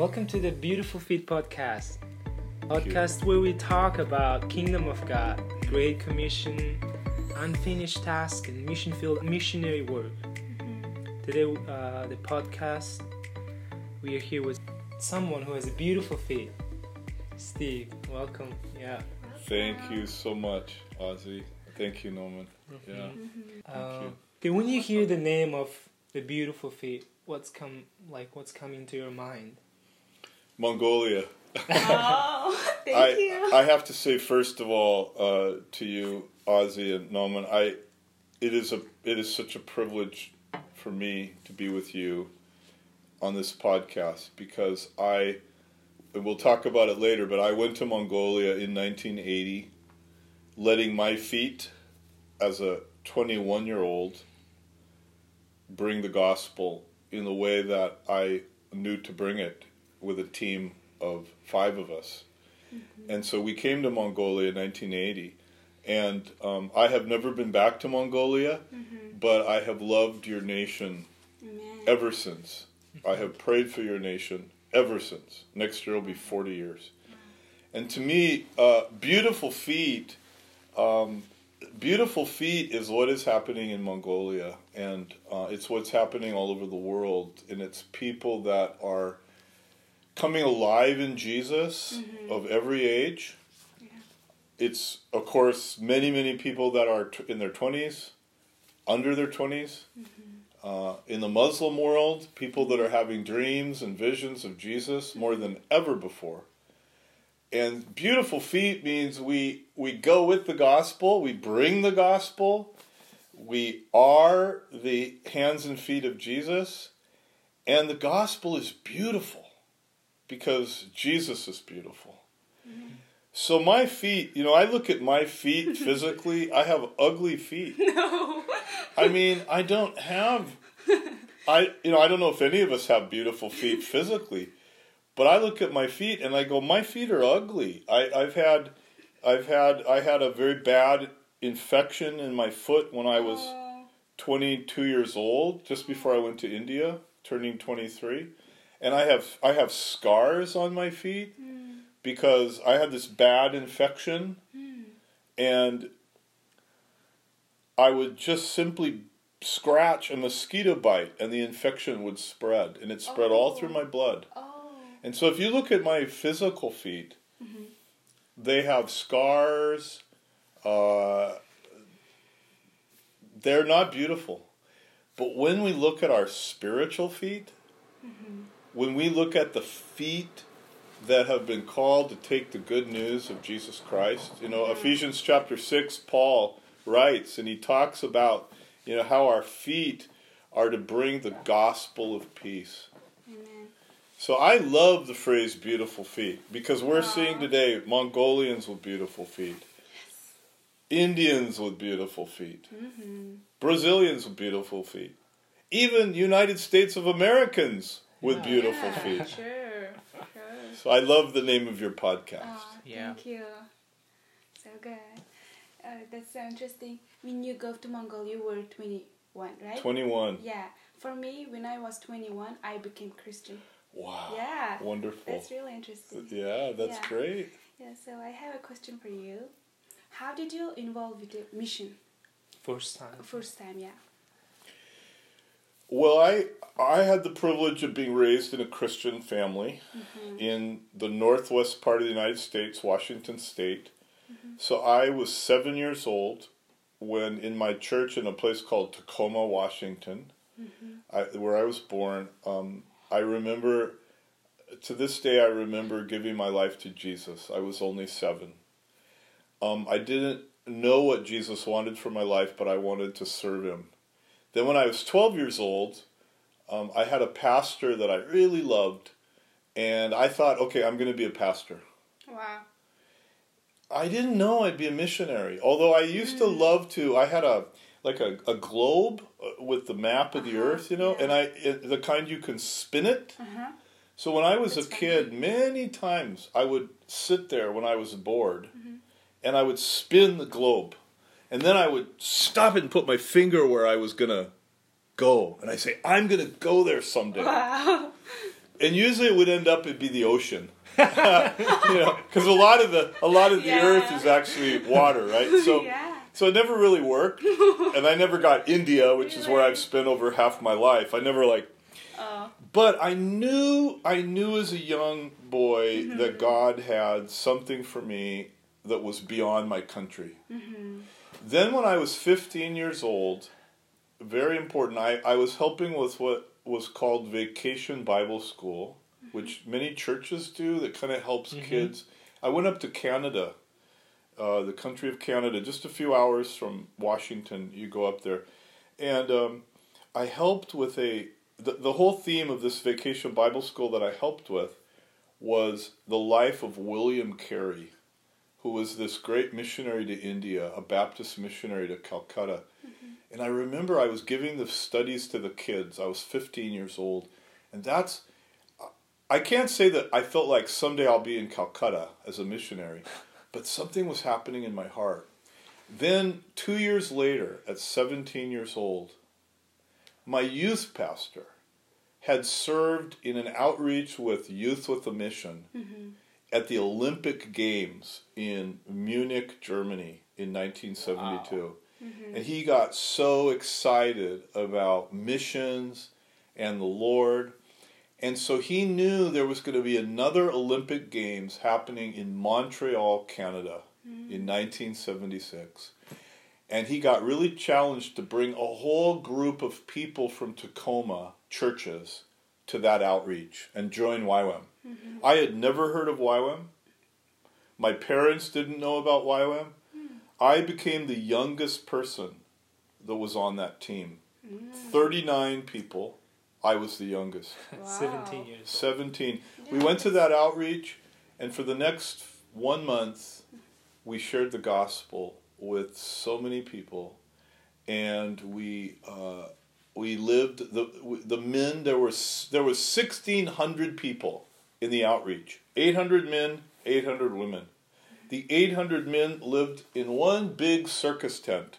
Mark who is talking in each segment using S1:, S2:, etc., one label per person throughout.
S1: Welcome to the Beautiful Feet podcast. Podcast where we talk about Kingdom of God, Great Commission, unfinished task, and mission field missionary work. Today, uh, the podcast, we are here with someone who has a beautiful feet. Steve, welcome. Yeah.
S2: Thank you so much, Ozzy. Thank you, Norman. Yeah.
S1: Uh,
S2: Thank you.
S1: okay, when you hear the name of the beautiful feet, what's come like? What's coming to your mind?
S2: Mongolia.
S3: Oh, thank
S2: I,
S3: you.
S2: I have to say first of all uh, to you, Ozzy and Norman, I it is a it is such a privilege for me to be with you on this podcast because I and we'll talk about it later, but I went to Mongolia in 1980, letting my feet as a 21 year old bring the gospel in the way that I knew to bring it with a team of five of us. And so we came to Mongolia in 1980. And um, I have never been back to Mongolia, but I have loved your nation
S3: Amen.
S2: ever since. I have prayed for your nation ever since. Next year will be 40 years. And to me, uh, beautiful feet, um, beautiful feet is what is happening in Mongolia, and uh, it's what's happening all over the world. And it's people that are coming alive in Jesus of every age. It's of course many many people that are t- in their 20s, under their 20s uh, in the Muslim world, people that are having dreams and visions of Jesus more than ever before. And beautiful feet means we we go with the gospel, we bring the gospel, we are the hands and feet of Jesus, and the gospel is beautiful because Jesus is beautiful. Mm-hmm. So my feet, you know, I look at my feet physically, I have ugly feet.
S3: No.
S2: I mean, I don't have I you know, I don't know if any of us have beautiful feet physically, but I look at my feet and I go, my feet are ugly. I, I've had I've had I had a very bad infection in my foot when I was
S3: Oh,
S2: 22 years old, just before I went to India, turning 23. And I have I have scars on my feet because I had this bad infection and I would just simply scratch a mosquito bite and the infection would spread and it spread all through my blood.
S3: oh,
S2: And so if you look at my physical feet, they have scars. Uh, they're not beautiful. But when we look at our spiritual feet, when we look at the feet that have been called to take the good news of Jesus Christ, you know, Ephesians chapter 6, Paul writes, and he talks about, you know, how our feet are to bring the gospel of peace.
S3: amen.
S2: So I love the phrase beautiful feet because we're seeing today Mongolians with beautiful feet, Indians with beautiful feet,
S3: Mm-hmm.
S2: Brazilians with beautiful feet, even United States of Americans with
S1: Yeah.
S2: beautiful
S3: Yeah,
S2: feet.
S3: Sure, sure.
S2: So I love the name of your podcast.
S3: Oh,
S1: Yeah.
S3: Thank you. So good. Uh, that's so interesting. When you go to Mongolia, you were 21, right?
S2: 21.
S3: Yeah. For me, when I was 21, I became Christian.
S2: Wow.
S3: Yeah.
S2: Wonderful.
S3: That's really interesting.
S2: Yeah, that's
S3: Yeah.
S2: great.
S3: Yeah, so I have a question for you. How did you involve with the mission
S1: First time.
S3: first time? Yeah.
S2: Well, I I had the privilege of being raised in a Christian family
S3: Mm-hmm.
S2: in the northwest part of the United States, Washington State. So I was seven years old when in my church in a place called Tacoma, Washington, I, where I was born. Um, I remember to this day I remember giving my life to Jesus. I was only seven. Um, I didn't know what Jesus wanted for my life, but I wanted to serve him. Then, when I was 12 years old, um, I had a pastor that I really loved, and I thought, okay, I'm going to be a pastor.
S3: Wow.
S2: I didn't know I'd be a missionary, although I used to love to. I had a like a, a globe uh, with the map of the
S3: Uh-huh,
S2: earth, you know,
S3: yeah.
S2: and I it, the kind you can spin it.
S3: Uh huh.
S2: So when I was
S3: That's
S2: a kid,
S3: funny.
S2: many times I would sit there when I was bored,
S3: Mm-hmm.
S2: and I would spin the globe, and then I would stop it and put my finger where I was gonna go, and I say, "I'm gonna go there someday."
S3: Wow.
S2: and usually it would end up it'd be the ocean. you know, because a lot of the a lot of the
S3: Yeah.
S2: earth is actually water, right? So
S3: yeah.
S2: so it never really worked, and I never got India, which is where I've spent over half my life. I never like,
S3: Oh.
S2: but I knew I knew as a young boy
S3: Mm-hmm.
S2: that God had something for me that was beyond my country.
S3: Mm-hmm.
S2: Then when I was 15 years old, very important, I, I was helping with what was called Vacation Bible School, which many churches do that kind of helps kids. I went up to Canada, uh, the country of Canada, just a few hours from Washington. You go up there. And um, I helped with a, the, the whole theme of this Vacation Bible School that I helped with was the life of William Carey who was this great missionary to India, a Baptist missionary to Calcutta. Mm-hmm. And I remember I was giving the studies to the kids. I was 15 years old. And that's, I can't say that I felt like someday I'll be in Calcutta as a missionary, but something was happening in my heart. Then, two years later, at 17 years old, my youth pastor had served in an outreach with Youth with a Mission mm-hmm. At the Olympic Games in Munich, Germany in 1972. Mm-hmm. And he got so excited about missions and the Lord. And so he knew there was going to be another Olympic Games happening in Montreal, Canada mm. in 1976. And he got really challenged to bring a whole group of people from Tacoma churches to that outreach and join YWAM. Mm-hmm. I had never heard of YWAM. My parents didn't know about YWAM. Hmm. I became the youngest person that was on that team. Hmm. 39 people. I was the youngest.
S3: Wow.
S1: 17 years old.
S2: 17. We went to that outreach, and for the next one month, we shared the gospel with so many people, and we uh, we lived the the men. There was there was sixteen hundred people in the outreach. Eight hundred men, eight hundred women. The eight hundred men lived in one big circus tent,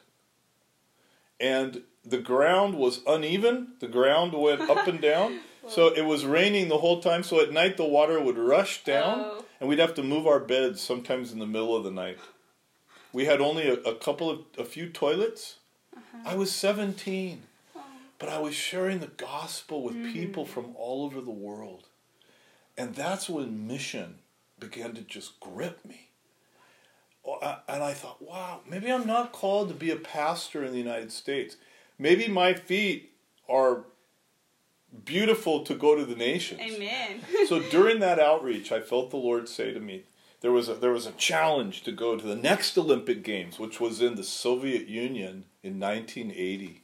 S2: and the ground was uneven. The ground went up and down. So it was raining the whole time. So at night the water would rush down,
S3: Oh.
S2: and we'd have to move our beds sometimes in the middle of the night. We had only a, a couple of a few toilets. Uh-huh. I was seventeen, but I was sharing the gospel with people mm. from all over the world, and that's when mission began to just grip me. Oh, And I thought, wow, maybe I'm not called to be a pastor in the United States. Maybe my feet are beautiful to go to the nations.
S3: Amen.
S2: So during that outreach, I felt the Lord say to me, there was a, there was a challenge to go to the next Olympic Games, which was in the Soviet Union in 1980.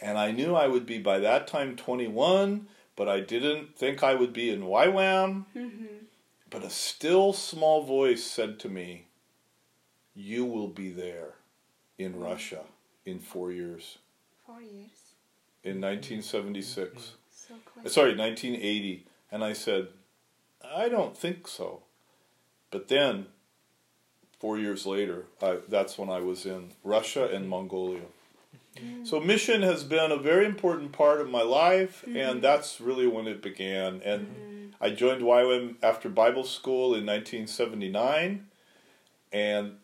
S2: And I knew I would be by that time 21, but I didn't think I would be in YWAM. Mm-hmm. But a still small voice said to me, You will be there in mm. Russia in four years,
S3: Four years.
S2: in mm-hmm. 1976. Mm-hmm.
S3: So close.
S2: Uh, sorry, 1980. And I said, I don't think so. But then, four years later, I, that's when I was in Russia and Mongolia. So mission has been a very important part of my life, and that's really when it began. And I joined YWAM after Bible school in 1979, and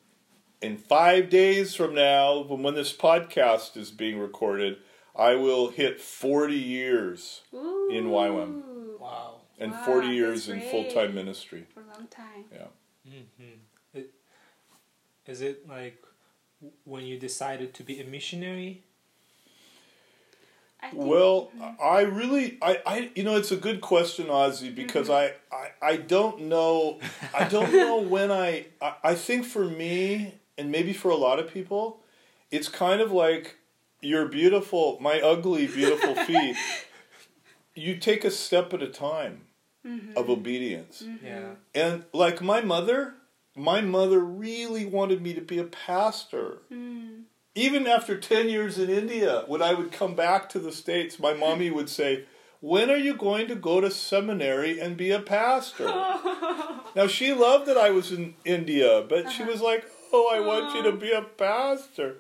S2: in five days from now, when when this podcast is being recorded, I will hit 40 years
S3: Ooh.
S2: in YWAM.
S1: Wow.
S2: and
S3: Wow,
S2: 40 years in full time ministry.
S3: For a long time.
S2: Yeah.
S1: hmm It, is it like w- when you decided to be a missionary?
S3: I think,
S2: Well, mm. I really, I, I, you know, it's a good question, Ozzy, because mm-hmm. I, I, I don't know, I don't know when I, I, I think for me, and maybe for a lot of people, it's kind of like your beautiful, my ugly, beautiful feet. You take a step at a time mm-hmm. of obedience. Mm-hmm.
S1: Yeah.
S2: And like my mother, my mother really wanted me to be a pastor. Hmm. Even after 10 years in India, when I would come back to the States, my mommy would say, When are you going to go to seminary and be a pastor? now, she loved that I was in India, but she uh-huh. was like, Oh, I want you to oh. be a pastor.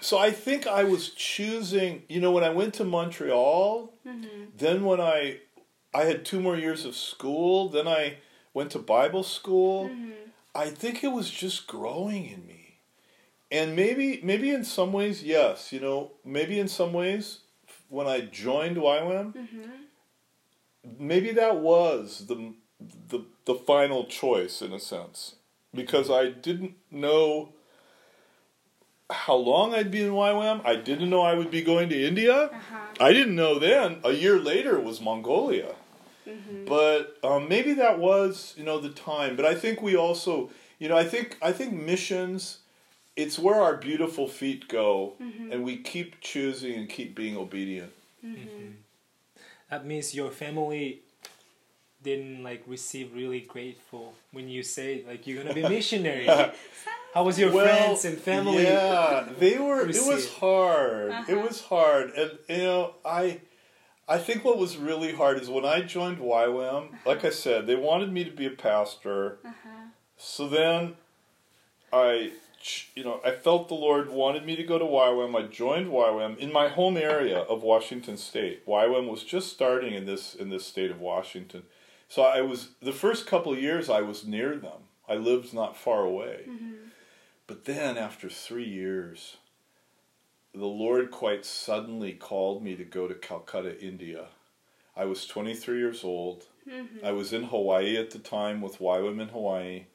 S2: So I think I was choosing, you know, when I went to Montreal, mm-hmm. then when I I had two more years of school. Then I went to Bible school.
S3: Mm-hmm.
S2: I think it was just growing in me. And maybe maybe in some ways, yes, you know, maybe in some ways when I joined YWAM,
S3: Mm-hmm.
S2: maybe that was the the the final choice in a sense because I didn't know how long I'd be in YWAM. I didn't know I would be going to India.
S3: Uh-huh.
S2: I didn't know then. A year later it was Mongolia.
S3: Mm-hmm.
S2: But um, maybe that was you know the time. But I think we also you know I think I think missions. It's where our beautiful feet go,
S3: Mm-hmm.
S2: and we keep choosing and keep being obedient.
S1: That means your family didn't like receive really grateful when you say like you're gonna be missionary. How was your friends and family?
S2: Yeah, they were. It was hard. It
S3: Uh-huh.
S2: was hard, and you know, I, I think what was really hard is when I joined YWAM. Like I said, they wanted me to be a pastor.
S3: Uh-huh.
S2: So then, I, you know, I felt the Lord wanted me to go to YWAM. I joined YWAM in my home area of Washington State. YWAM was just starting in this in this state of Washington, so I was the first couple of years I was near them. I lived not far away. But then after three years, the Lord quite suddenly called me to go to Calcutta, India. I was 23 years old. Mm-hmm. I was in Hawaii at the time with YWAM in Hawaii,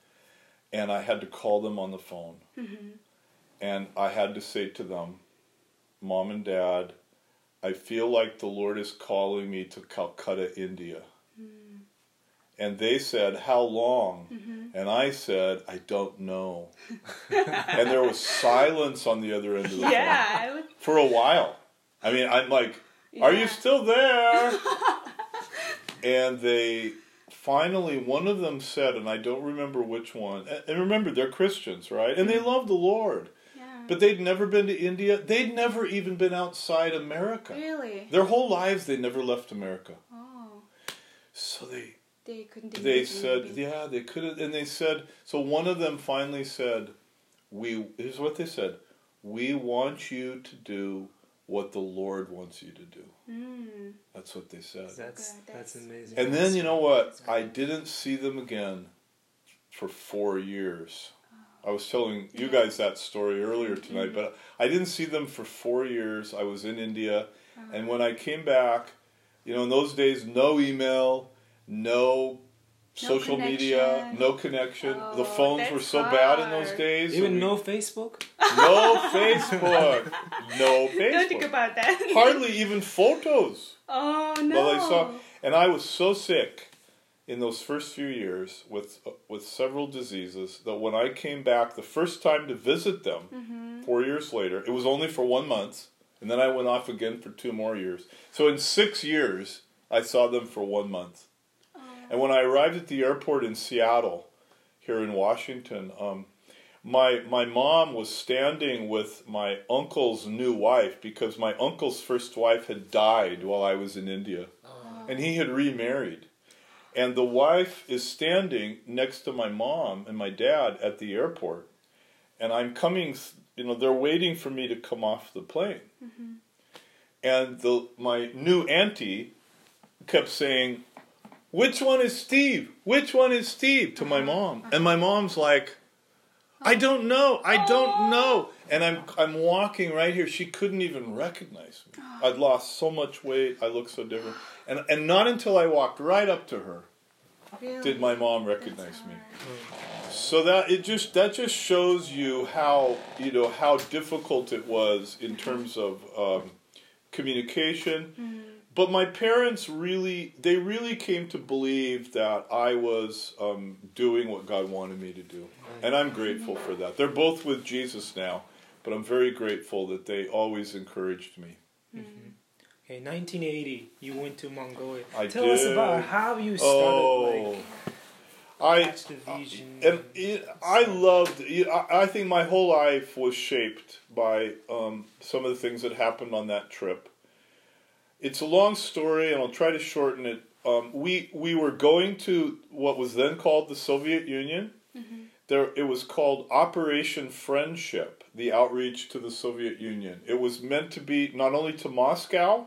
S2: and I had to call them on the phone. Mm-hmm. And I had to say to them, Mom and Dad, I feel like the Lord is calling me to Calcutta, India. And they said, How long? Mm-hmm. And I said, I don't know. and there was silence on the other end of the phone
S3: Yeah, I would.
S2: for a while. I mean, I'm like, Are you still there? and they finally, one of them said, and I don't remember which one. and- remember, they're Christians, right? And they mm-hmm. love the Lord.
S3: Yeah.
S2: But they'd never been to India. They'd never even been outside America.
S3: really?
S2: Their whole lives, they never left America.
S3: Oh,
S2: So they
S3: they couldn't.
S2: they said,
S3: maybe.
S2: yeah, they could have, and they said, so one of them finally said, we, here's what they said, we want you to do what the Lord wants you to do.
S3: Mm.
S2: That's what they said.
S1: That's
S3: Okay,
S1: that's
S3: that's-
S1: amazing.
S2: And then, you know what? I didn't see them again for four years. I was telling you guys that story earlier tonight, but I didn't see them for four years. I was in India, and when I came back, you know, in those days, no email, no social media, no connection. the
S3: Oh,
S2: phones were
S3: that's
S2: so bad in those days.
S1: even
S2: and we-
S1: no Facebook.
S2: no Facebook, no
S3: Don't think about that.
S2: hardly even photos.
S3: Oh no.
S2: Well, I saw, and I was so sick in those first few years with with several diseases that when I came back the first time to visit them,
S3: Mm-hmm.
S2: four years later, it was only for one month, and then I went off again for two more years. So in six years, I saw them for one month.
S3: Oh.
S2: And when I arrived at the airport in Seattle, here in Washington, um, my my mom was standing with my uncle's new wife because my uncle's first wife had died while I was in India, and he had remarried. And the wife is standing next to my mom and my dad at the airport, and I'm coming. You know, they're waiting for me to come off the plane, and the my new auntie kept saying, which one is Steve? Which one is Steve? To my mom. And my mom's like, I don't know. I don't know. And I'm I'm walking right here. She couldn't even recognize me. I'd lost so much weight. I looked so different. And and not until I walked right up to her
S3: Really?
S2: did my mom recognize me. So that it just that just shows you how you know how difficult it was in terms of um, communication. But my parents really they really came to believe that I was um, doing what God wanted me to do, and I'm grateful for that. They're both with Jesus now, but I'm very grateful that they always encouraged me.
S1: Okay, 1980, you went to Mongolia.
S2: I
S1: Tell us about how you started.
S2: Oh,
S1: like,
S2: I
S1: catch
S2: and it, I loved. I I think my whole life was shaped by um, some of the things that happened on that trip. It's a long story, and I'll try to shorten it. Um, we we were going to what was then called the Soviet Union. There, it was called Operation Friendship, the outreach to the Soviet Union. It was meant to be not only to Moscow,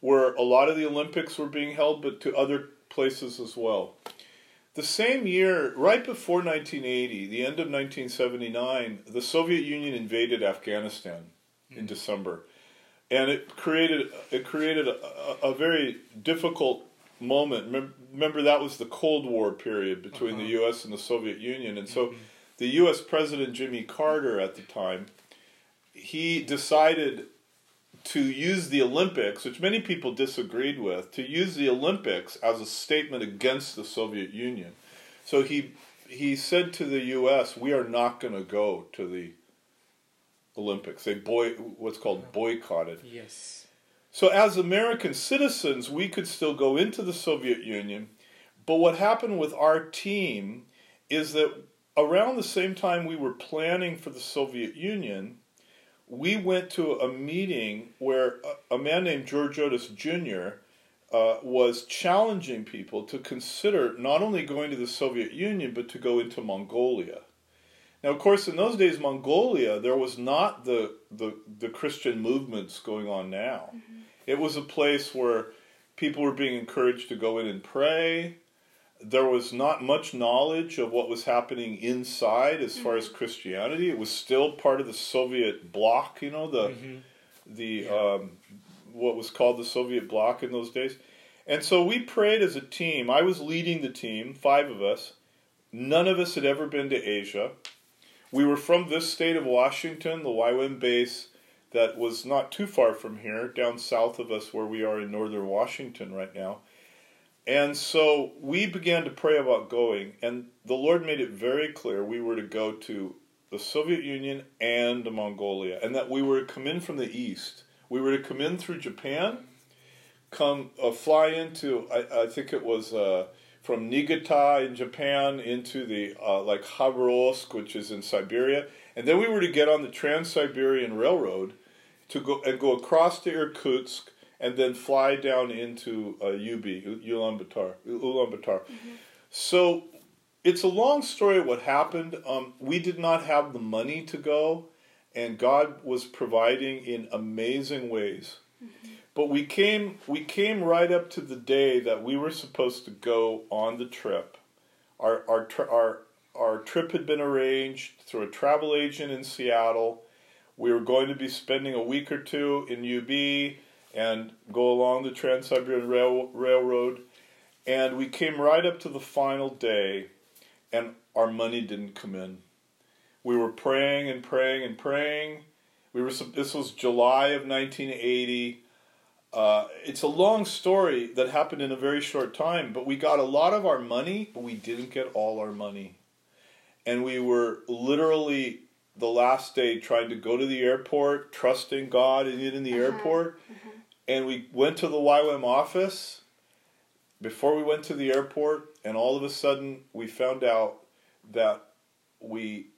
S2: where a lot of the Olympics were being held, but to other places as well. The same year, right before 1980, the end of 1979, the Soviet Union invaded Afghanistan in December, and it created it created a, a, a very difficult moment. Remember, remember, that was the Cold War period between
S1: Uh-huh.
S2: the U.S. and the Soviet Union, and so the U.S. President Jimmy Carter at the time he decided to use the Olympics, which many people disagreed with, to use the Olympics as a statement against the Soviet Union. So he he said to the U.S., "We are not going to go to the Olympics." They boy what's called boycotted.
S1: Yes.
S2: So as American citizens, we could still go into the Soviet Union, but what happened with our team is that around the same time we were planning for the Soviet Union, we went to a meeting where a, a man named George Otis Jr. Uh, was challenging people to consider not only going to the Soviet Union, but to go into Mongolia. Now, of course, in those days, Mongolia, there was not the, the, the Christian movements going on now. It was a place where people were being encouraged to go in and pray. There was not much knowledge of what was happening inside as far as Christianity. It was still part of the Soviet bloc, you know, the
S1: Mhm.
S2: the
S1: Yeah.
S2: um, what was called the Soviet bloc in those days. And so we prayed as a team. I was leading the team, five of us. None of us had ever been to Asia. We were from this state of Washington, the YWAM base that was not too far from here, down south of us where we are in northern Washington right now. And so we began to pray about going, and the Lord made it very clear we were to go to the Soviet Union and Mongolia, and that we were to come in from the east. We were to come in through Japan, come uh, fly into I, I think it was uh, from Niigata in Japan into the uh, like Khabarovsk, which is in Siberia, and then we were to get on the Trans Siberian Railroad to go and go across to Irkutsk and then fly down into uh, UB Ulaanbaatar. Ulaanbaatar. So it's a long story. What happened? Um, we did not have the money to go, and God was providing in amazing ways. But we came we came right up to the day that we were supposed to go on the trip. Our our our our trip had been arranged through a travel agent in Seattle. We were going to be spending a week or two in UB and go along the Trans Siberian Rail, Railroad. And we came right up to the final day, and our money didn't come in. We were praying and praying and praying. We were. This was July of 1980. Uh, it's a long story that happened in a very short time, but we got a lot of our money, but we didn't get all our money. And we were literally the last day trying to go to the airport, trusting God and in the
S3: Uh-huh.
S2: airport. And we went to the YWAM office before we went to the airport, and all of a sudden we found out that we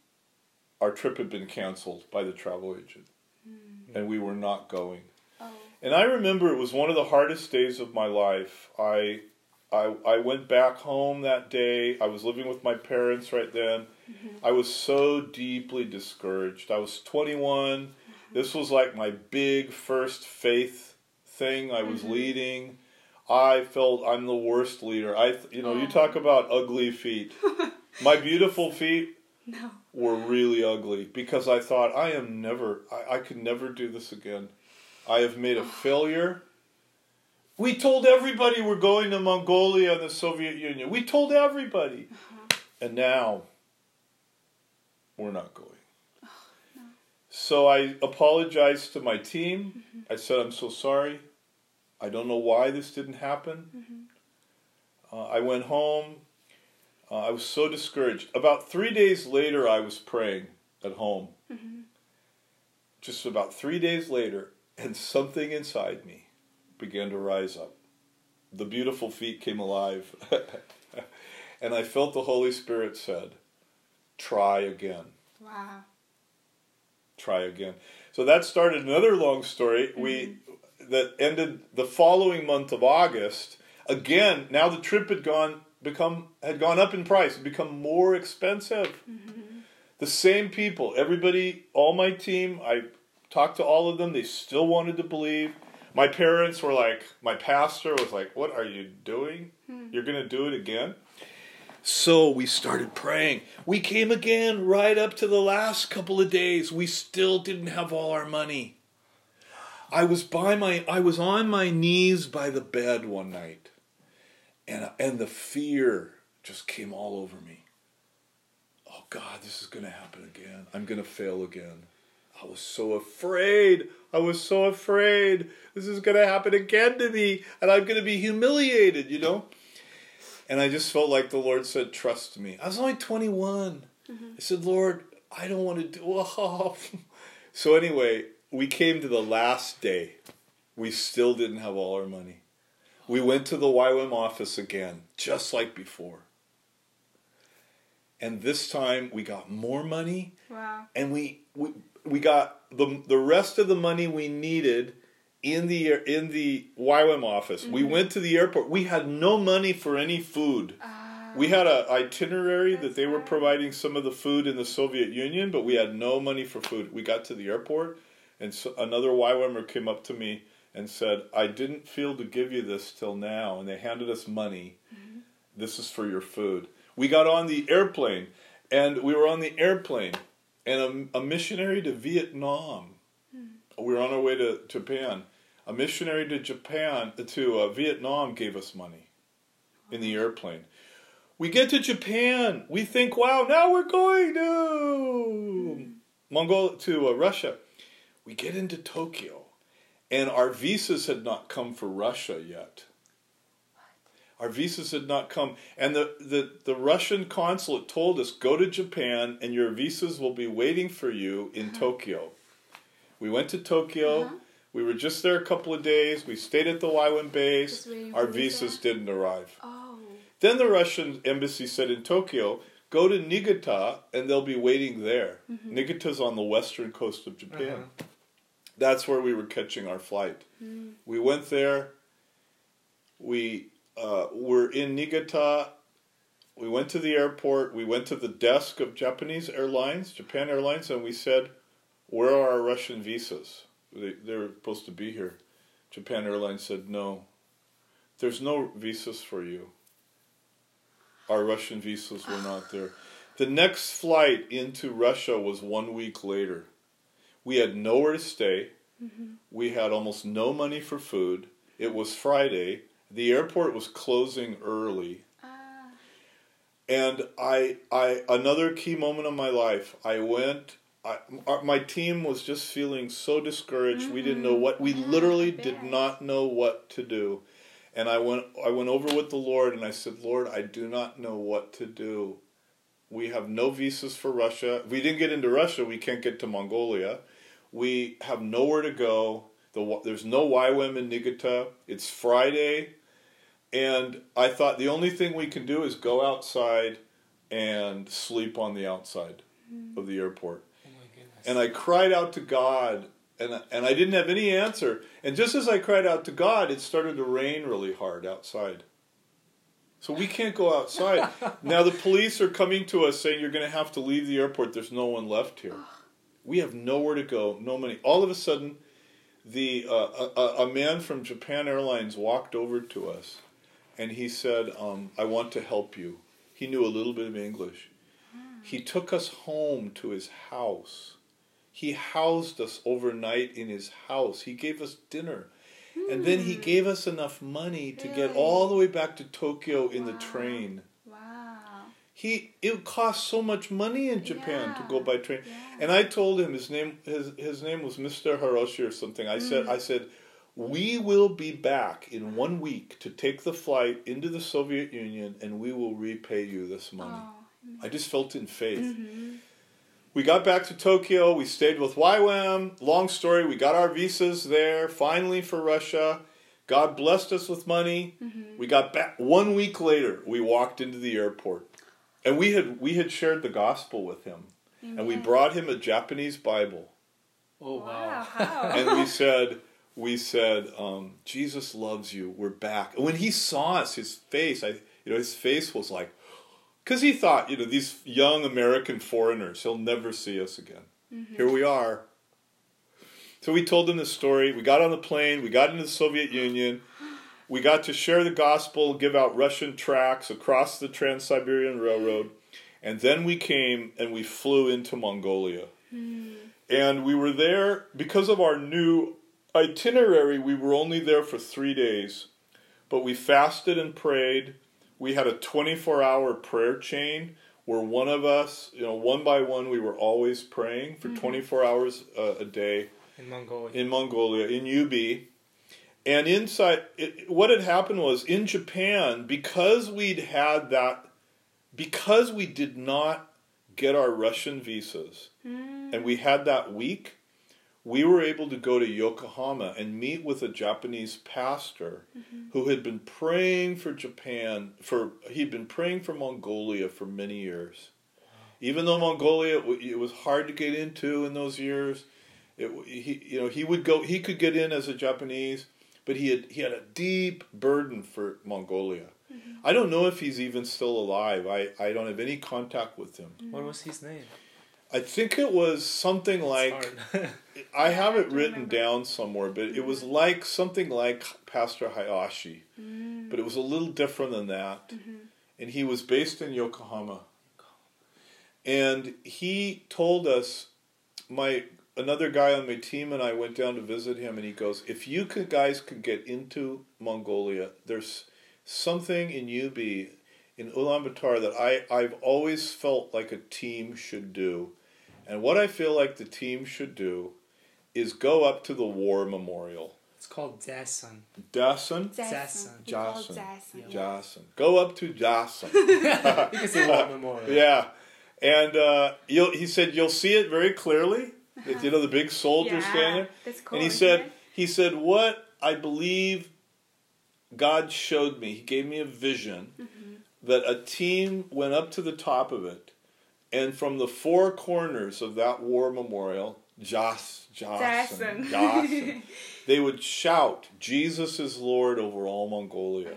S2: our trip had been canceled by the travel agent, hmm. and we were not going.
S3: Oh.
S2: And I remember it was one of the hardest days of my life. I, I, I went back home that day. I was living with my parents right then. Mm-hmm. I was so deeply discouraged. I was 21. Mm-hmm. This was like my big first faith thing I was mm-hmm. leading. I felt I'm the worst leader. I, you know, you
S3: Oh.
S2: talk about ugly feet. my beautiful feet
S3: No.
S2: Were really ugly because I thought I am never I, I could never do this again. I have made a failure. We told everybody we're going to Mongolia and the Soviet Union. We told everybody. Uh-huh. And now we're not going. Oh, so I apologized to my team. Mm-hmm. I said, I'm so sorry. I don't know why this didn't happen. Mm-hmm. Uh, I went home. Uh, I was so discouraged. About three days later, I was praying at home. Just about three days later, and something inside me began to rise up. The beautiful feet came alive. and I felt the Holy Spirit said, Try again.
S3: Wow.
S2: Try again. So that started another long story. We that ended the following month of August. Again, now the trip had gone become had gone up in price, become more expensive. Mm-hmm. The same people, everybody, all my team, I talked to all of them, they still wanted to believe. My parents were like, my pastor was like, What are you doing? Hmm. You're going to do it again? So we started praying. We came again right up to the last couple of days. We still didn't have all our money. I was by my I was on my knees by the bed one night. And and the fear just came all over me. Oh God, this is going to happen again. I'm going to fail again. I was so afraid. I was so afraid. This is going to happen again to me and I'm going to be humiliated, you know? And I just felt like the Lord said, Trust me. I was only 21. Mm-hmm. I said, Lord, I don't want to do oh. So, anyway, we came to the last day. We still didn't have all our money. We went to the YWAM office again, just like before. And this time we got more money
S3: Wow.
S2: and we, we we got the the rest of the money we needed in the in the YWAM office. We
S3: Mm-hmm.
S2: went to the airport. We had no money for any food.
S3: Ah.
S2: We had a itinerary that they were providing some of the food in the Soviet Union, but we had no money for food. We got to the airport, and so another YWAMer came up to me and said, "I didn't feel to give you this till now," and they handed us money.
S3: Mm-hmm.
S2: This is for your food. We got on the airplane, and we were on the airplane, and a, a missionary to Vietnam. We were on our way to Japan. A missionary to Japan to uh, Vietnam gave us money in the airplane. We get to Japan. We think, wow, now we're going to Mongol to uh, Russia. We get into Tokyo, and our visas had not come for Russia yet. Our visas had not come, and the, the, the Russian consulate told us, go to Japan, and your visas will be waiting for you in Tokyo. We went to Tokyo.
S3: Uh-huh.
S2: We were just there a couple of days. We stayed at the YWAM base. Our
S3: for visa?
S2: visas didn't arrive.
S3: Oh.
S2: Then the Russian embassy said in Tokyo, go to Niigata and they'll be waiting there.
S3: Mm-hmm.
S2: Niigata's on the western coast of Japan.
S1: Uh-huh.
S2: That's where we were catching our flight.
S3: Mm.
S2: We went there. We uh, were in Niigata. We went to the airport. We went to the desk of Japanese Airlines, Japan Airlines, and we said, Where are our Russian visas? They, they were supposed to be here. Japan Airlines said, No, there's no visas for you. Our Russian visas were not there. The next flight into Russia was one week later. We had nowhere to stay. Mm-hmm. We had almost no money for food. It was Friday. The airport was closing early.
S3: Ah.
S2: And I, I, another key moment of my life. I went. I, our, my team was just feeling so discouraged. We didn't know mm-hmm. what. We
S3: Yeah,
S2: literally did not know what to do. And I went. I went over with the Lord, and I said, Lord, I do not know what to do. We have no visas for Russia. If we didn't get into Russia, we can't get to Mongolia. We have nowhere to go. The, there's no YWAM in Niigata. It's Friday. And I thought the only thing we can do is go outside and sleep on the outside mm-hmm. of the airport.
S1: Oh my goodness.
S2: And I cried out to God, and, and I didn't have any answer. And just as I cried out to God, it started to rain really hard outside. So we can't go outside. now the police are coming to us saying you're going to have to leave the airport. There's no one left here. Oh. We have nowhere to go, no money. All of a sudden, the uh, a, a- man from Japan Airlines walked over to us, and he said, um, "I want to help you." He knew a little bit of English. He took us home to his house. He housed us overnight in his house. He gave us dinner. And then he gave us enough money to get all the way back to Tokyo in the
S3: Wow.
S2: train. He it cost so much money in Japan to go by train.
S3: Yeah.
S2: And I told him his name his his name was Mr. Hiroshi or something. I said
S3: Mm.
S2: I said we will be back in one week to take the flight into the Soviet Union and we will repay you this money.
S3: Oh.
S2: I just felt in faith.
S3: Mm-hmm.
S2: We got back to Tokyo. We stayed with YWAM. Long story. We got our visas there finally for Russia. God blessed us with money.
S3: Mm-hmm.
S2: We got back one week later. We walked into the airport, and we had we had shared the gospel with him, and we brought him a Japanese Bible,
S1: oh
S3: Wow.
S1: wow.
S2: And we said. We said, um, "Jesus loves you. We're back." And when he saw us, his face, I, you know, his face was like, because he thought, you know, these young American foreigners, he'll never see us again.
S3: Mm-hmm.
S2: Here we are. So we told him the story. We got on the plane. We got into the Soviet Union. We got to share the gospel, give out Russian tracts across the Trans Siberian Railroad. And then we came and we flew into Mongolia. And we were there because of our new itinerary, we were only there for three days. But we fasted and prayed. We had a 24 hour prayer chain where one of us, you know, one by one, we were always praying for 24 hours uh, a day
S1: In Mongolia.
S2: in Mongolia, in UB. And inside, it, what had happened was in Japan, because we'd had that, because we did not get our Russian visas, hmm. and we had that week, we were able to go to Yokohama and meet with a Japanese pastor mm-hmm. who had been praying for Japan for he'd been praying for Mongolia for many years. Even though Mongolia it was hard to get into in those years, it, he you know he would go he could get in as a Japanese, but he had he had a deep burden for Mongolia. I don't know if he's even still alive. I, I don't have any contact with him.
S1: What was his name?
S2: I think it was something like I have it
S3: don't
S2: written
S3: remember.
S2: down somewhere, but it was like something like Pastor Hayashi,
S3: Mm.
S2: but it was a little different than that.
S3: Mm-hmm.
S2: And he was based in Yokohama, and he told us, my another guy on my team and I went down to visit him, and he goes, "If you could, guys could get into Mongolia, there's something in UB." In Ulaanbaatar, that I, I've always felt like a team should do. And what I feel like the team should do is go up to the war memorial.
S1: it's called Dasan.
S2: Dasan?
S3: Jason.
S1: Jason.
S3: We call
S2: Jason.
S3: Jason.
S1: Yeah.
S2: Go up to Dasan.
S1: You can say War Memorial.
S2: yeah. And uh, you'll, he said, you'll see it very clearly. That, you know, the big soldier
S3: Yeah,
S2: standing there.
S3: that's cool.
S2: and he said,
S3: it?
S2: he said, what I believe God showed me, he gave me a vision
S3: Mm-hmm.
S2: that a team went up to the top of it, and from the four corners of that war memorial, Jas, Jason,
S3: Jason.
S2: Jason, they would shout, Jesus is Lord over all Mongolia.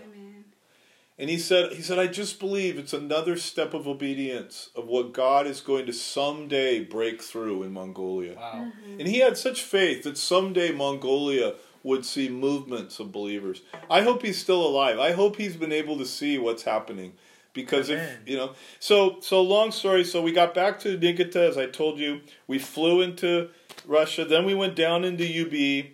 S3: Amen.
S2: And he said, he said, I just believe it's another step of obedience of what God is going to someday break through in Mongolia.
S1: Wow. Mm-hmm.
S2: And he had such faith that someday Mongolia would see movements of believers. I hope he's still alive. I hope he's been able to see what's happening. Because if you know, so so long story. So we got back to Niigata, as I told you. We flew into Russia. Then we went down into UB.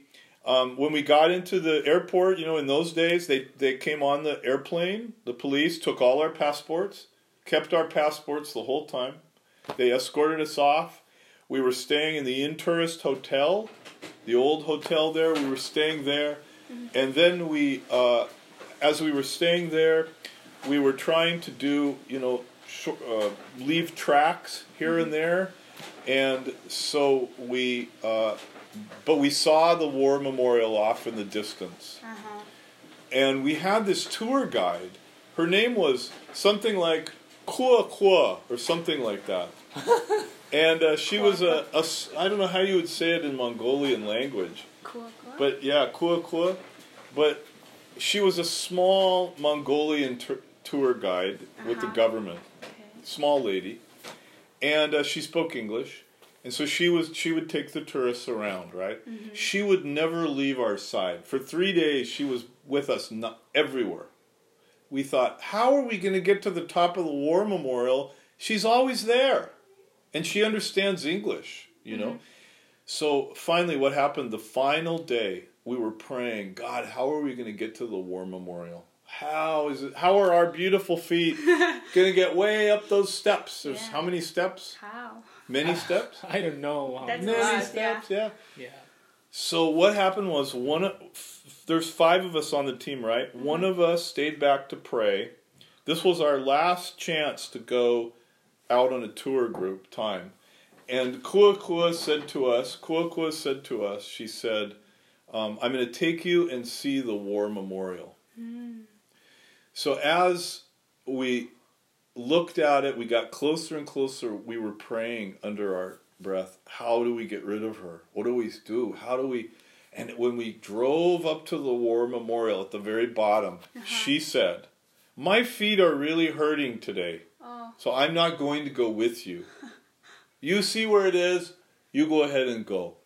S2: Um, when we got into the airport, you know, in those days, they they came on the airplane. The police took all our passports, kept our passports the whole time. They escorted us off. We were staying in the Intourist Hotel, the old hotel there. We were staying there, and then we, uh, as we were staying there, we were trying to do, you know, sh- uh, leave tracts here and there, and so we, uh, but we saw the war memorial off in the distance,
S3: Uh-huh.
S2: and we had this tour guide. Her name was something like Kua Kua or something like that. And uh, she was a, a I don't know how you would say it in Mongolian language,
S3: Cool, cool.
S2: but yeah, Kua Kua. But she was a small Mongolian tur tour guide with the
S3: Uh-huh.
S2: government,
S3: okay.
S2: small lady, and uh, she spoke English, and so she was she would take the tourists around, right? Mm-hmm. She would never leave our side for three days. She was with us not, everywhere. We thought, how are we going to get to the top of the war memorial? She's always there, and she understands English, you know. Mm-hmm. So finally, what happened? The final day, we were praying, God, how are we going to get to the war memorial? How is it? How are our beautiful feet going to get way up those steps? There's
S3: Yeah.
S2: how many steps?
S3: How?
S2: Many steps.
S1: I don't know.
S3: That's
S1: many-
S3: a lot,
S2: steps. Yeah.
S1: Yeah.
S2: So what happened was one. of- f- There's five of us on the team, right? One of us stayed back to pray. This was our last chance to go out on a tour group time. And Kua Kua said to us, Kua Kua said to us, she said, um, I'm going to take you and see the war memorial. So as we looked at it, we got closer and closer. We were praying under our breath, how do we get rid of her? What do we do? How do we. And when we drove up to the war memorial at the very bottom, uh-huh. she said, My feet are really hurting today,
S3: Oh,
S2: so I'm not going to go with you. You see where it is, you go ahead and go.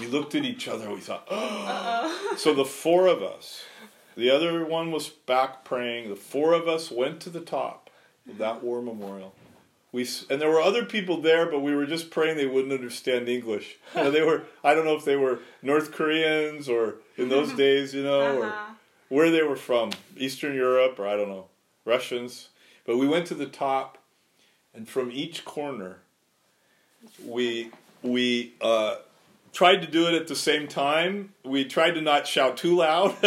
S2: we looked at each other. We thought, oh. so the four of us, the other one was back praying. The four of us went to the top of that war memorial. We and there were other people there, but we were just praying they wouldn't understand English. You know, they were I don't know if they were North Koreans or in those days, you know,
S3: Uh-huh.
S2: or where they were from, Eastern Europe or I don't know, Russians. But we went to the top, and from each corner, we we uh, tried to do it at the same time. We tried to not shout too loud.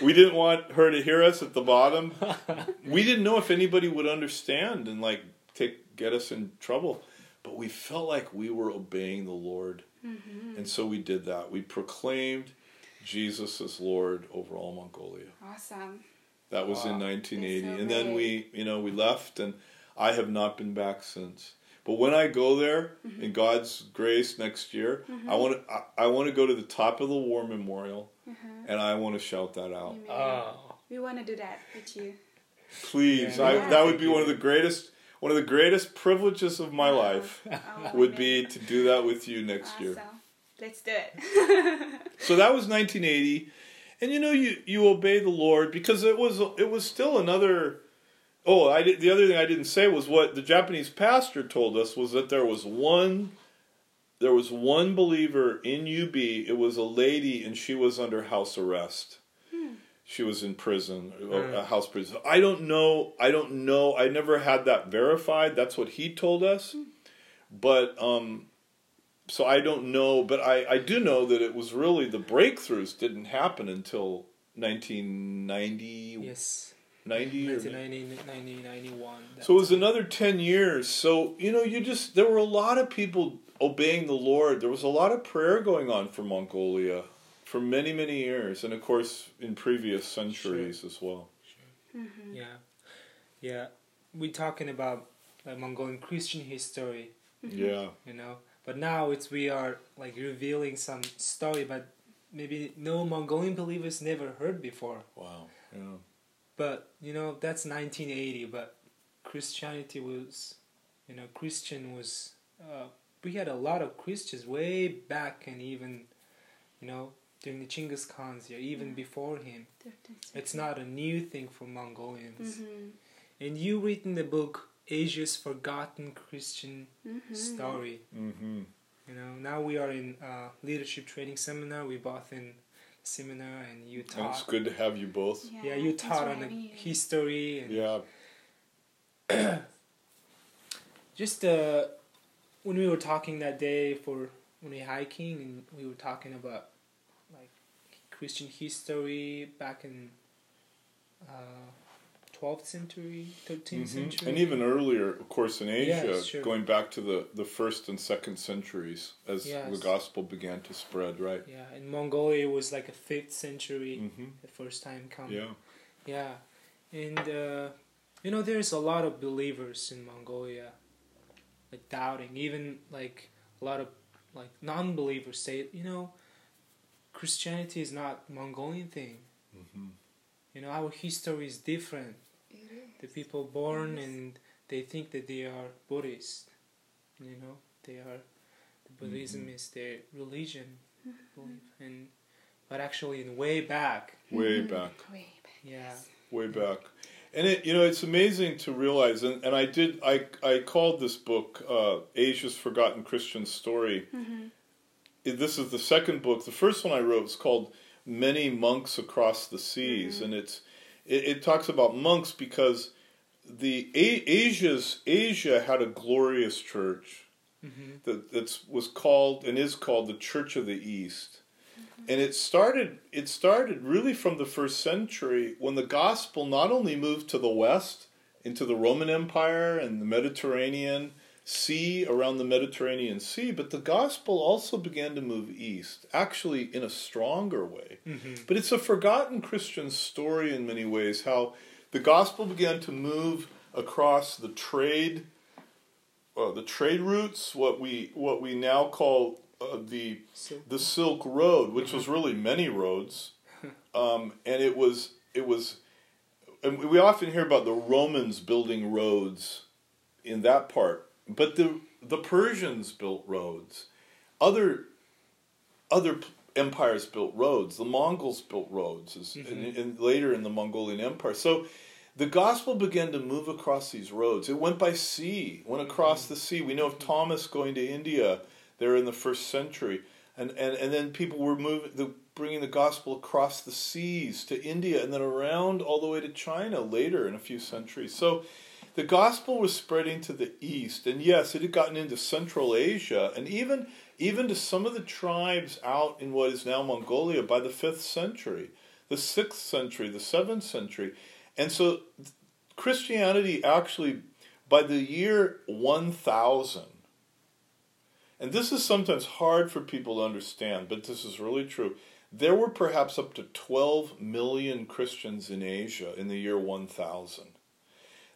S2: we didn't want her to hear us at the bottom. We didn't know if anybody would understand and like take get us in trouble. But we felt like we were obeying the Lord. And so we did that. We proclaimed Jesus as Lord over all Mongolia.
S3: Awesome.
S2: That was in 1980.
S3: So
S2: and then we, you know, we left and I have not been back since. But when I go there
S3: Mm-hmm.
S2: in God's grace next year, I want to I, I want to go to the top of the war memorial
S3: Mm-hmm.
S2: and I want to shout that out.
S1: Oh,
S3: we want to do that with you.
S2: Please.
S1: Yeah.
S2: I,
S3: Yeah.
S2: that would be one of the greatest one of the greatest privileges of my life
S3: Oh,
S2: would
S3: amen.
S2: be to do that with you next
S3: awesome.
S2: year.
S3: Let's do it.
S2: So that was 1980, and you know you you obey the Lord because it was it was still another. Oh, I did, the other thing I didn't say was what the Japanese pastor told us was that there was one, there was one believer in UB. It was a lady, and she was under house arrest. Hmm. She was in prison, a- a house prison. I don't know. I don't know. I never had that verified. That's what he told us. Hmm. But um, so I don't know, but I, I do know that it was really the breakthroughs didn't happen until 1990,
S1: yes.
S2: 90 or
S1: 1990, 91.
S2: so it was another 10 years. So, you know, you just, there were a lot of people obeying the Lord. There was a lot of prayer going on for Mongolia for many, many years. And of course, in previous centuries as well.
S1: Yeah, yeah. We're talking about like Mongolian Christian history,
S2: Yeah.
S1: you know. But now it's we are like revealing some story, but maybe no Mongolian believers never heard before.
S2: Wow. Yeah.
S1: But you know that's 1980. But Christianity was, you know, Christian was. Uh, we had a lot of Christians way back, and even, you know, during the Chinggis Khan's year, even before him. It's not a new thing for Mongolians.
S3: Mm-hmm.
S1: And you read in the book Asia's Forgotten Christian
S3: Mm-hmm.
S1: Story.
S2: Mm-hmm.
S1: You know, now we are in uh, leadership training seminar. We both in seminar, and you
S2: And it's good to have you both.
S1: Yeah, you taught on the
S3: having me.
S1: history and
S2: Yeah.
S1: just uh, when we were talking that day for when we hiking and we were talking about like Christian history back in uh, 12th century, 13th
S2: Mhm.
S1: century,
S2: And even earlier, of course, in Asia,
S1: Yes, sure.
S2: going back to the, the first and second centuries as the gospel began to spread, right?
S1: yeah, in Mongolia it was like a fifth century
S2: Mm-hmm.
S1: the first time come.
S2: Yeah.
S1: Yeah, and uh, you know, there's a lot of believers in Mongolia, like doubting. Even like a lot of like non-believers say, you know, Christianity is not Mongolian thing.
S2: Mm-hmm.
S1: You know, our history is different.
S3: It is.
S1: The people born
S3: Yes.
S1: and they think that they are Buddhist. You know, they are. The Buddhism is their religion, belief, and but actually, in way back,
S2: Way
S3: Mhm.
S2: back.
S3: Way back.
S1: yeah.
S2: way back and it you know it's amazing to realize and, and i did i i called this book uh, asia's forgotten christian story.
S3: Mm-hmm.
S2: It- this is the second book. The first one i wrote was called many monks across the seas. And it's it, it talks about monks because the a- asia's asia had a glorious church
S1: hmm
S2: that that's was called and is called the Church of the East. And it started it started really from the first century when the gospel not only moved to the west into the Roman Empire and the Mediterranean Sea around the Mediterranean Sea, but the gospel also began to move east, actually in a stronger way.
S1: hmm
S2: But it's a forgotten Christian story in many ways how the gospel began to move across the trade uh, the trade routes, what we what we now call uh, the
S1: So
S2: the Silk Road, which was really many roads, um, and it was it was, and we often hear about the Romans building roads in that part, but the the Persians built roads, other other empires built roads. The Mongols built roads as,
S1: Mhm.
S2: in, in, later in the Mongolian Empire. So the gospel began to move across these roads. It went by sea, went across the sea. We know of Thomas going to India there in the first century, and and, and then people were moving the bringing the gospel across the seas to India and then around all the way to China later in a few centuries. So the gospel was spreading to the east, and yes, it had gotten into Central Asia and even even to some of the tribes out in what is now Mongolia by the fifth century, the sixth century, the seventh century. And so Christianity actually, by the year 1000, and this is sometimes hard for people to understand, but this is really true. There were perhaps up to 12 million Christians in Asia in the year 1000.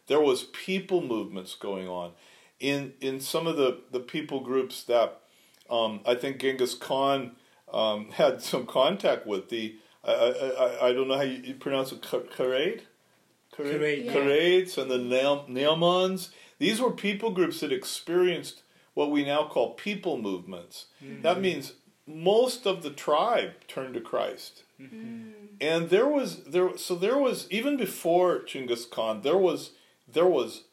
S2: There was people movements going on. In, in some of the, the people groups that um, I think Genghis Khan um, had some contact with, the I, I, I don't know how you, pronounce it, Karaid?
S1: Karaid,
S3: yeah.
S2: And the Naam- Naamans. These were people groups that experienced what we now call people movements. That mm-hmm. means most of the tribe turned to Christ. Mm-hmm. And there was there so there was even before Genghis Khan there was there was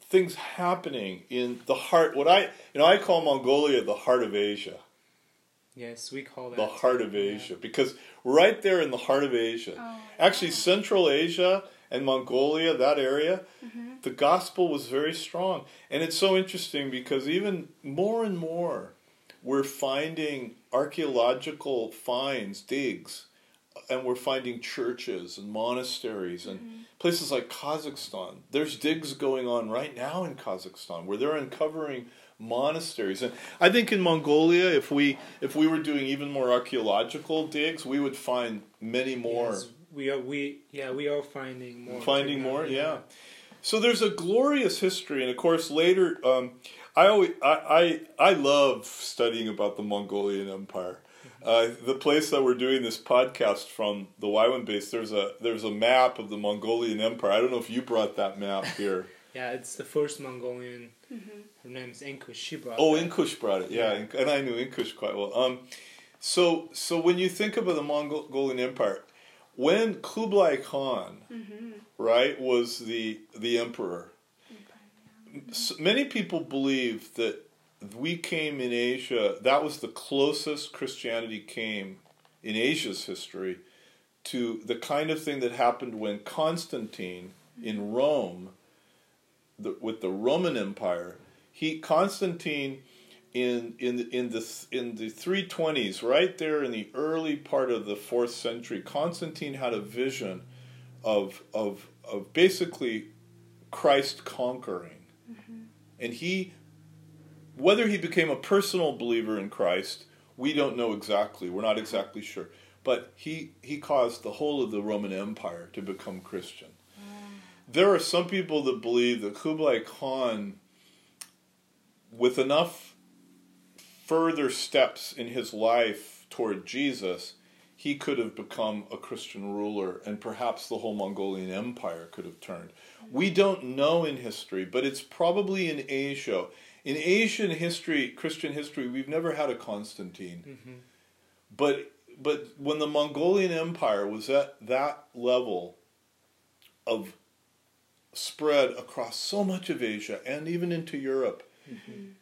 S2: things happening in the heart what I you know I call Mongolia the heart of Asia.
S1: Yes, we call that
S2: The heart of Asia because right there in the heart of Asia.
S3: Oh,
S2: Actually Central Asia and Mongolia that area mm-hmm. the gospel was very strong. And it's so interesting because even more and more we're finding archaeological finds, digs, and we're finding churches and monasteries and mm-hmm. places like Kazakhstan. There's digs going on right now in Kazakhstan where they're uncovering monasteries. And I think in Mongolia if we if we were doing even more archaeological digs, we would find many more.
S1: Yes, we are we yeah we are finding more.
S2: Finding more, yeah. So there's a glorious history, and of course later, um, I always I, I I love studying about the Mongolian Empire. Uh, the place that we're doing this podcast from, the YWAM base, there's a there's a map of the Mongolian Empire. I don't know if you brought that map here.
S1: Yeah, it's the first Mongolian. Her name's Inkush. She brought.
S2: oh,
S1: that.
S2: Inkush brought it, yeah, and I knew Inkush quite well. Um, so so when you think about the Mongolian Empire, when Kublai Khan, mm-hmm. right, was the the emperor, mm-hmm. s many people believe that we came in Asia. That was the closest Christianity came in Asia's history to the kind of thing that happened when Constantine mm-hmm. in Rome, the, with the Roman Empire, he Constantine in in the, in the in the 320s, right there in the early part of the fourth century, Constantine had a vision of of of basically Christ conquering, mm-hmm. and he whether he became a personal believer in Christ, we don't know exactly. We're not exactly sure, but he he caused the whole of the Roman Empire to become Christian. Mm. There are some people that believe that Kublai Khan, with enough further steps in his life toward Jesus, he could have become a Christian ruler, and perhaps the whole Mongolian Empire could have turned. We don't know in history, but it's probably in Asia. In Asian history, Christian history, we've never had a Constantine. Mm-hmm. But but when the Mongolian Empire was at that level of spread across so much of Asia and even into Europe,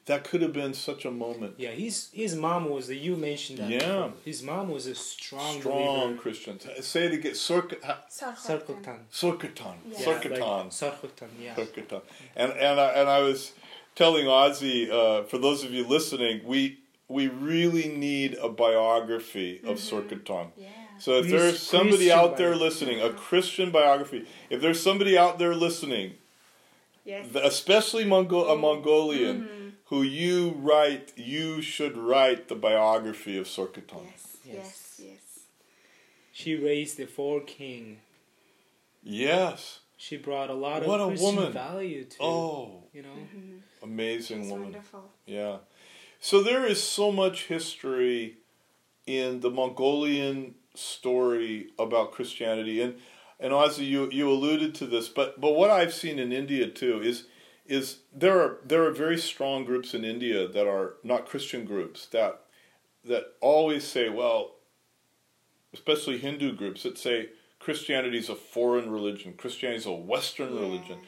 S2: that could have been such a moment.
S1: Yeah, his his mom was the you mentioned that.
S2: Yeah.
S1: before. His mom was a strong,
S2: Strong
S1: believer.
S2: Christians. Say it again. Sork-
S1: Sarkotan.
S2: Sorkatan.
S3: Yeah.
S2: Sorkatan.
S1: Sarkotan, yeah.
S2: Sorkatan. And and I, and I was telling Ozzy, uh, for those of you listening, we we really need a biography of Sorkatan.
S3: Yeah.
S2: So if
S1: Chris-
S2: there's somebody
S1: Christian
S2: out there
S1: biography.
S2: listening, a Christian biography, if there's somebody out there listening,
S3: Yes.
S2: especially Mongo- a mm-hmm. Mongolian, mm-hmm. who you write, you should write the biography of Sorkatan.
S3: Yes.
S1: Yes.
S3: Yes. Yes.
S1: She raised the four king.
S2: Yes.
S1: She brought a lot of
S2: What a
S1: Christian
S2: woman.
S1: value to
S2: Oh,
S1: you know. Mm-hmm.
S2: amazing
S3: It's
S2: woman.
S3: wonderful.
S2: Yeah. So there is so much history in the Mongolian story about Christianity and and Ozzy you you alluded to this but but what I've seen in India too is is there are there are very strong groups in India that are not Christian groups that that always say, well, especially Hindu groups that say Christianity is a foreign religion, Christianity is a Western
S3: Yeah.
S2: religion.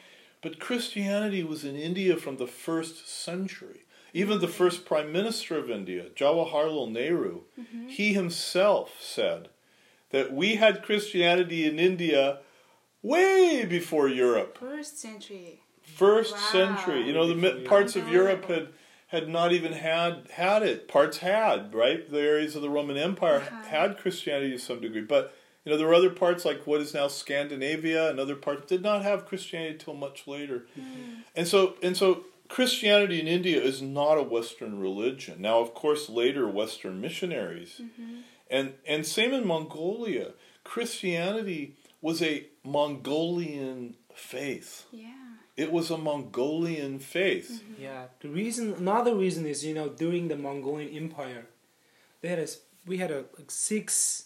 S2: But Christianity was in India from the first century. Even the first prime minister of India, Jawaharlal Nehru, mm-hmm. he himself said that we had Christianity in India way before Europe.
S3: First century.
S2: First
S3: Wow.
S2: century. You know, the mi- parts of Europe had had not even had had it. Parts had, right? The areas of the Roman Empire
S3: Uh-huh.
S2: had Christianity to some degree, but you know there were other parts like what is now Scandinavia and other parts did not have Christianity until much later. And so and so Christianity in India is not a Western religion. Now, of course, later Western missionaries, and and same in Mongolia, Christianity was a Mongolian faith.
S3: Yeah.
S2: It was a Mongolian faith. Mm-hmm.
S1: Yeah, the reason, another reason is you know during the Mongolian Empire, they had a, s- we had a like six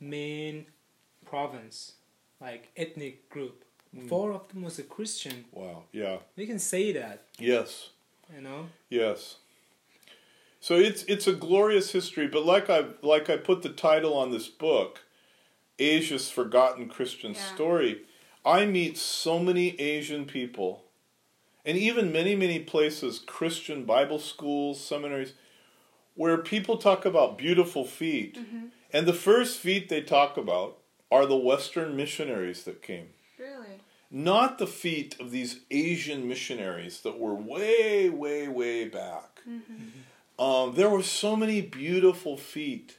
S1: main province, like ethnic group. Mm. Four of them was a Christian.
S2: Wow. Yeah.
S1: We can say that,
S2: Yes.
S1: you know.
S2: Yes. So it's it's a glorious history, but like I like I put the title on this book, Asia's Forgotten Christian
S3: Yeah.
S2: Story. I meet so many Asian people, and even many many places, Christian Bible schools, seminaries, where people talk about beautiful feet, mm-hmm. and the first feet they talk about are the Western missionaries that came
S3: Really?
S2: not the feet of these Asian missionaries that were way, way, way back. Mm-hmm. Mm-hmm. Um, there were so many beautiful feet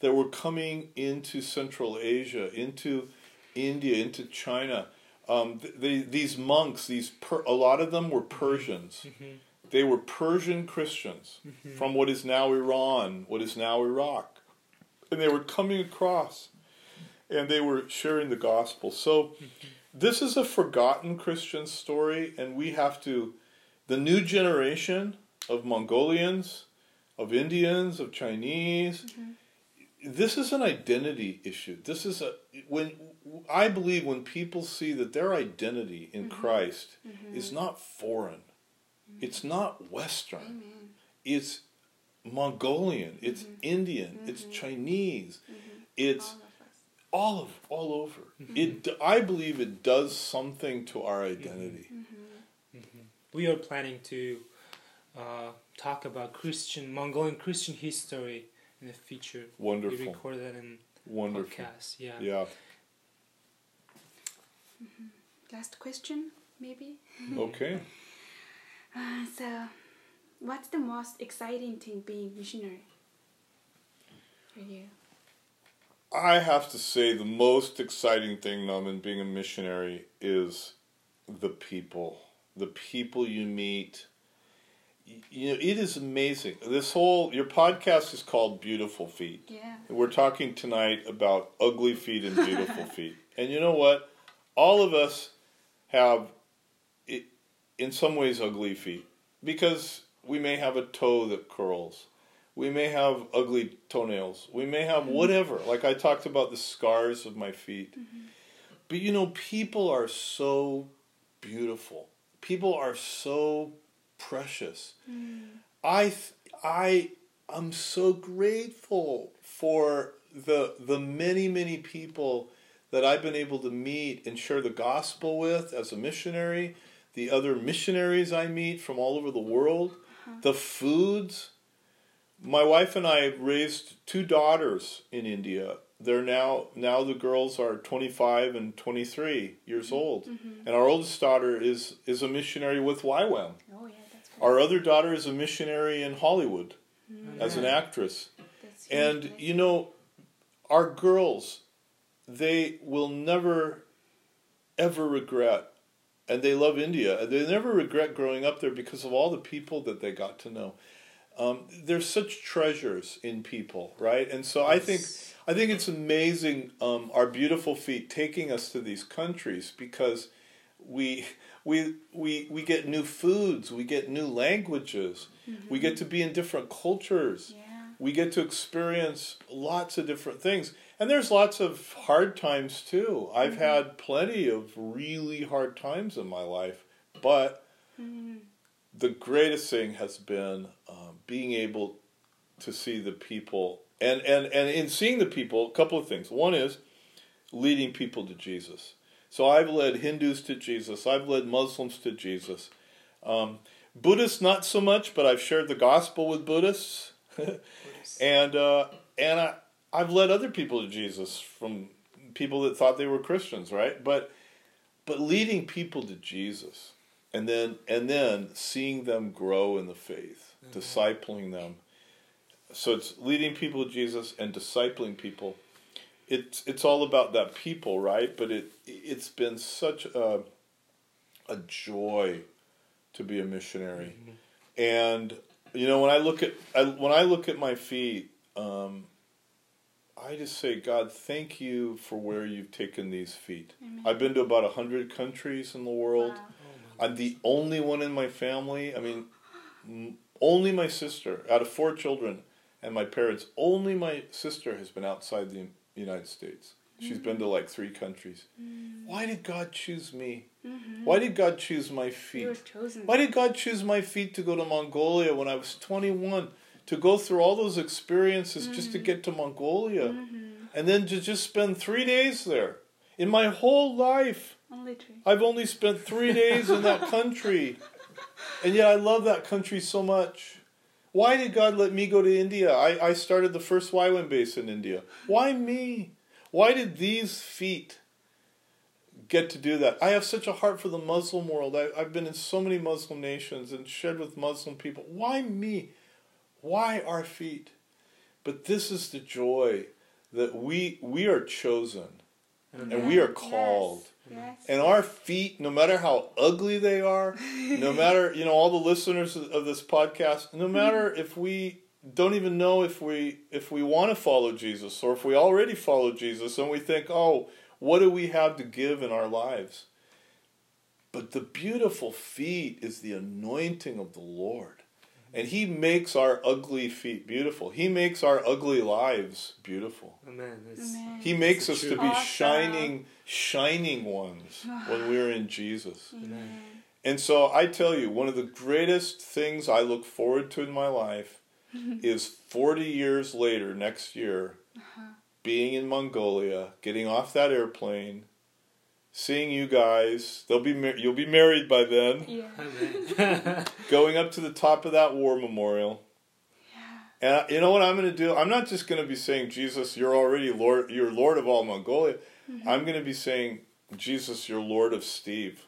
S2: that were coming into Central Asia, into India, into China. Um, th- they, these monks, these per- a lot of them were Persians. They were Persian Christians from what is now Iran, what is now Iraq, and they were coming across, and they were sharing the gospel. So this is a forgotten Christian story, and we have to, the new generation of Mongolians, of Indians, of Chinese. Mm-hmm. This is an identity issue. This is a when I believe when people see that their identity in mm-hmm. Christ mm-hmm. is not foreign, it's not Western,
S3: Amen.
S2: it's Mongolian, it's Indian, it's Chinese, it's
S3: All of us.
S2: all of all over. It I believe it does something to our identity.
S1: We are planning to uh, talk about Christian Mongolian Christian history in the future. Wonderful. We
S2: Wonderful,
S1: record that in
S2: wonderful.
S1: podcast. Yeah.
S2: Yeah.
S3: Last question, maybe.
S2: Okay.
S3: Uh, so, what's the most exciting thing being missionary for you?
S2: I have to say the most exciting thing, Norman, being a missionary is the people. The people you meet. You know, it is amazing. This whole your podcast is called Beautiful Feet.
S3: Yeah.
S2: We're talking tonight about ugly feet and beautiful feet. And you know what? All of us have, in some ways, ugly feet because we may have a toe that curls. We may have ugly toenails. We may have mm-hmm. whatever. Like I talked about the scars of my feet. Mm-hmm. But you know, people are so beautiful. People are so precious. Mm. I th- I I'm so grateful for the the many many people that I've been able to meet and share the gospel with as a missionary, the other missionaries I meet from all over the world, uh-huh. the foods. My wife and I raised two daughters in India. They're now now the girls are 25 and 23 years mm-hmm. old. Mm-hmm. And our oldest daughter is is a missionary with YWAM.
S3: Oh yeah.
S2: Our other daughter is a missionary in Hollywood as an actress.
S3: That's
S2: And you know, our girls, they will never, ever regret, and they love India. They never regret growing up there because of all the people that they got to know. Um, there's such treasures in people, right? And so I think I think it's amazing um, our beautiful feet taking us to these countries because we we we we get new foods, we get new languages, mm-hmm. we get to be in different cultures
S3: Yeah.
S2: we get to experience lots of different things. And there's lots of hard times too. I've mm-hmm. had plenty of really hard times in my life but mm-hmm. the greatest thing has been um, being able to see the people and and and in seeing the people a couple of things. One is leading people to jesus so i've led hindus to jesus. I've led muslims to jesus. Um, buddhists not so much but i've shared the gospel with buddhists. And uh, and I, i've led other people to jesus from people that thought they were christians right? But but leading people to jesus and then and then seeing them grow in the faith discipling them. So it's leading people to Jesus and discipling people. It's it's all about that people, right? But it it's been such a a joy to be a missionary, and you know when I look at I, when I look at my feet, um, I just say, God, thank you for where you've taken these feet.
S3: Amen.
S2: I've been to about a hundred countries in the world.
S3: Wow.
S2: I'm the only one in my family. I mean, only my sister out of four children and my parents. Only my sister has been outside the United States. She's been to mm. like three countries. Mm. Why did God choose me? Mm-hmm. Why did God choose my feet? Why did God choose my feet to go to Mongolia when I was 21? To go through all those experiences just to mm. get to Mongolia. Mm-hmm. And then to just spend three days there. In my whole life,
S3: Only three.
S2: I've only spent three days in that country. And yet I love that country so much. Why did God let me go to India? I, I started the first YWAM base in India. Why me? Why did these feet get to do that? I have such a heart for the Muslim world. I, I've been in so many Muslim nations and shared with Muslim people. Why me? Why our feet? But this is the joy that we we are chosen and we are called.
S3: Yes.
S2: And our feet, no matter how ugly they are, no matter, you know, all the listeners of of this podcast, no matter if we don't even know if we if we want to follow Jesus or if we already follow Jesus and we think, "Oh, what do we have to give in our lives?" But the beautiful feet is the anointing of the Lord. And he makes our ugly feet beautiful. He makes our ugly lives beautiful.
S1: Amen. It's,
S3: Amen.
S2: He makes
S1: It's
S2: us to be
S3: Awesome.
S2: shining, shining ones when we're in Jesus.
S3: Amen.
S2: And so I tell you, one of the greatest things I look forward to in my life is 40 years later, next year, uh-huh. being in Mongolia, getting off that airplane, seeing you guys. They'll be mar- you'll be married by then.
S3: Yeah.
S2: Going up to the top of that war memorial. Yeah. And I- you know what I'm going to do? I'm not just going to be saying, Jesus, you're already Lord, you're Lord of all Mongolia. Mm-hmm. I'm going to be saying, Jesus, you're Lord of Steve.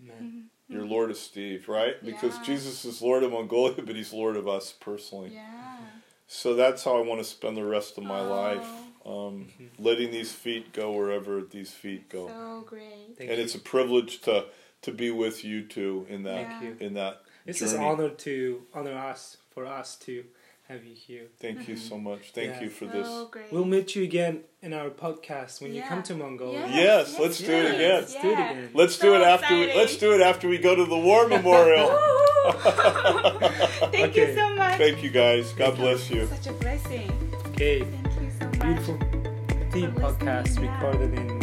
S1: Amen. Mm-hmm.
S2: You're Lord of Steve, right? Because
S3: Yeah.
S2: Jesus is Lord of Mongolia, but he's Lord of us personally.
S3: Yeah.
S2: So that's how I want to spend the rest of my
S3: Oh.
S2: life. Um, letting these feet go wherever these feet go.
S3: So great.
S1: Thank
S2: and
S1: you.
S2: it's a privilege to to be with you two in that
S3: Thank
S1: you.
S2: in that
S1: This is
S2: journey.
S1: honor to honor us for us to have you here.
S2: Thank you so much. Thank
S1: Yeah.
S2: you for
S3: so
S2: this.
S3: great.
S1: We'll meet you again in our podcast when you come to Mongolia.
S3: Yes,
S2: Yes, let's do it again.
S1: Let's do it again.
S2: Let's do it after we, let's do it after we go to the war memorial.
S3: Thank
S1: Okay.
S3: you so much.
S2: Thank you guys. God bless you.
S3: Such a blessing.
S1: Okay.
S3: Thank you so much.
S1: Beautiful theme podcast recorded in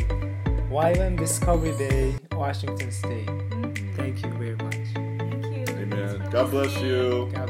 S1: YWAM Discovery Bay, Washington State.
S3: Mhm.
S1: Thank you very much.
S3: Thank you.
S2: Amen. God bless you.
S1: God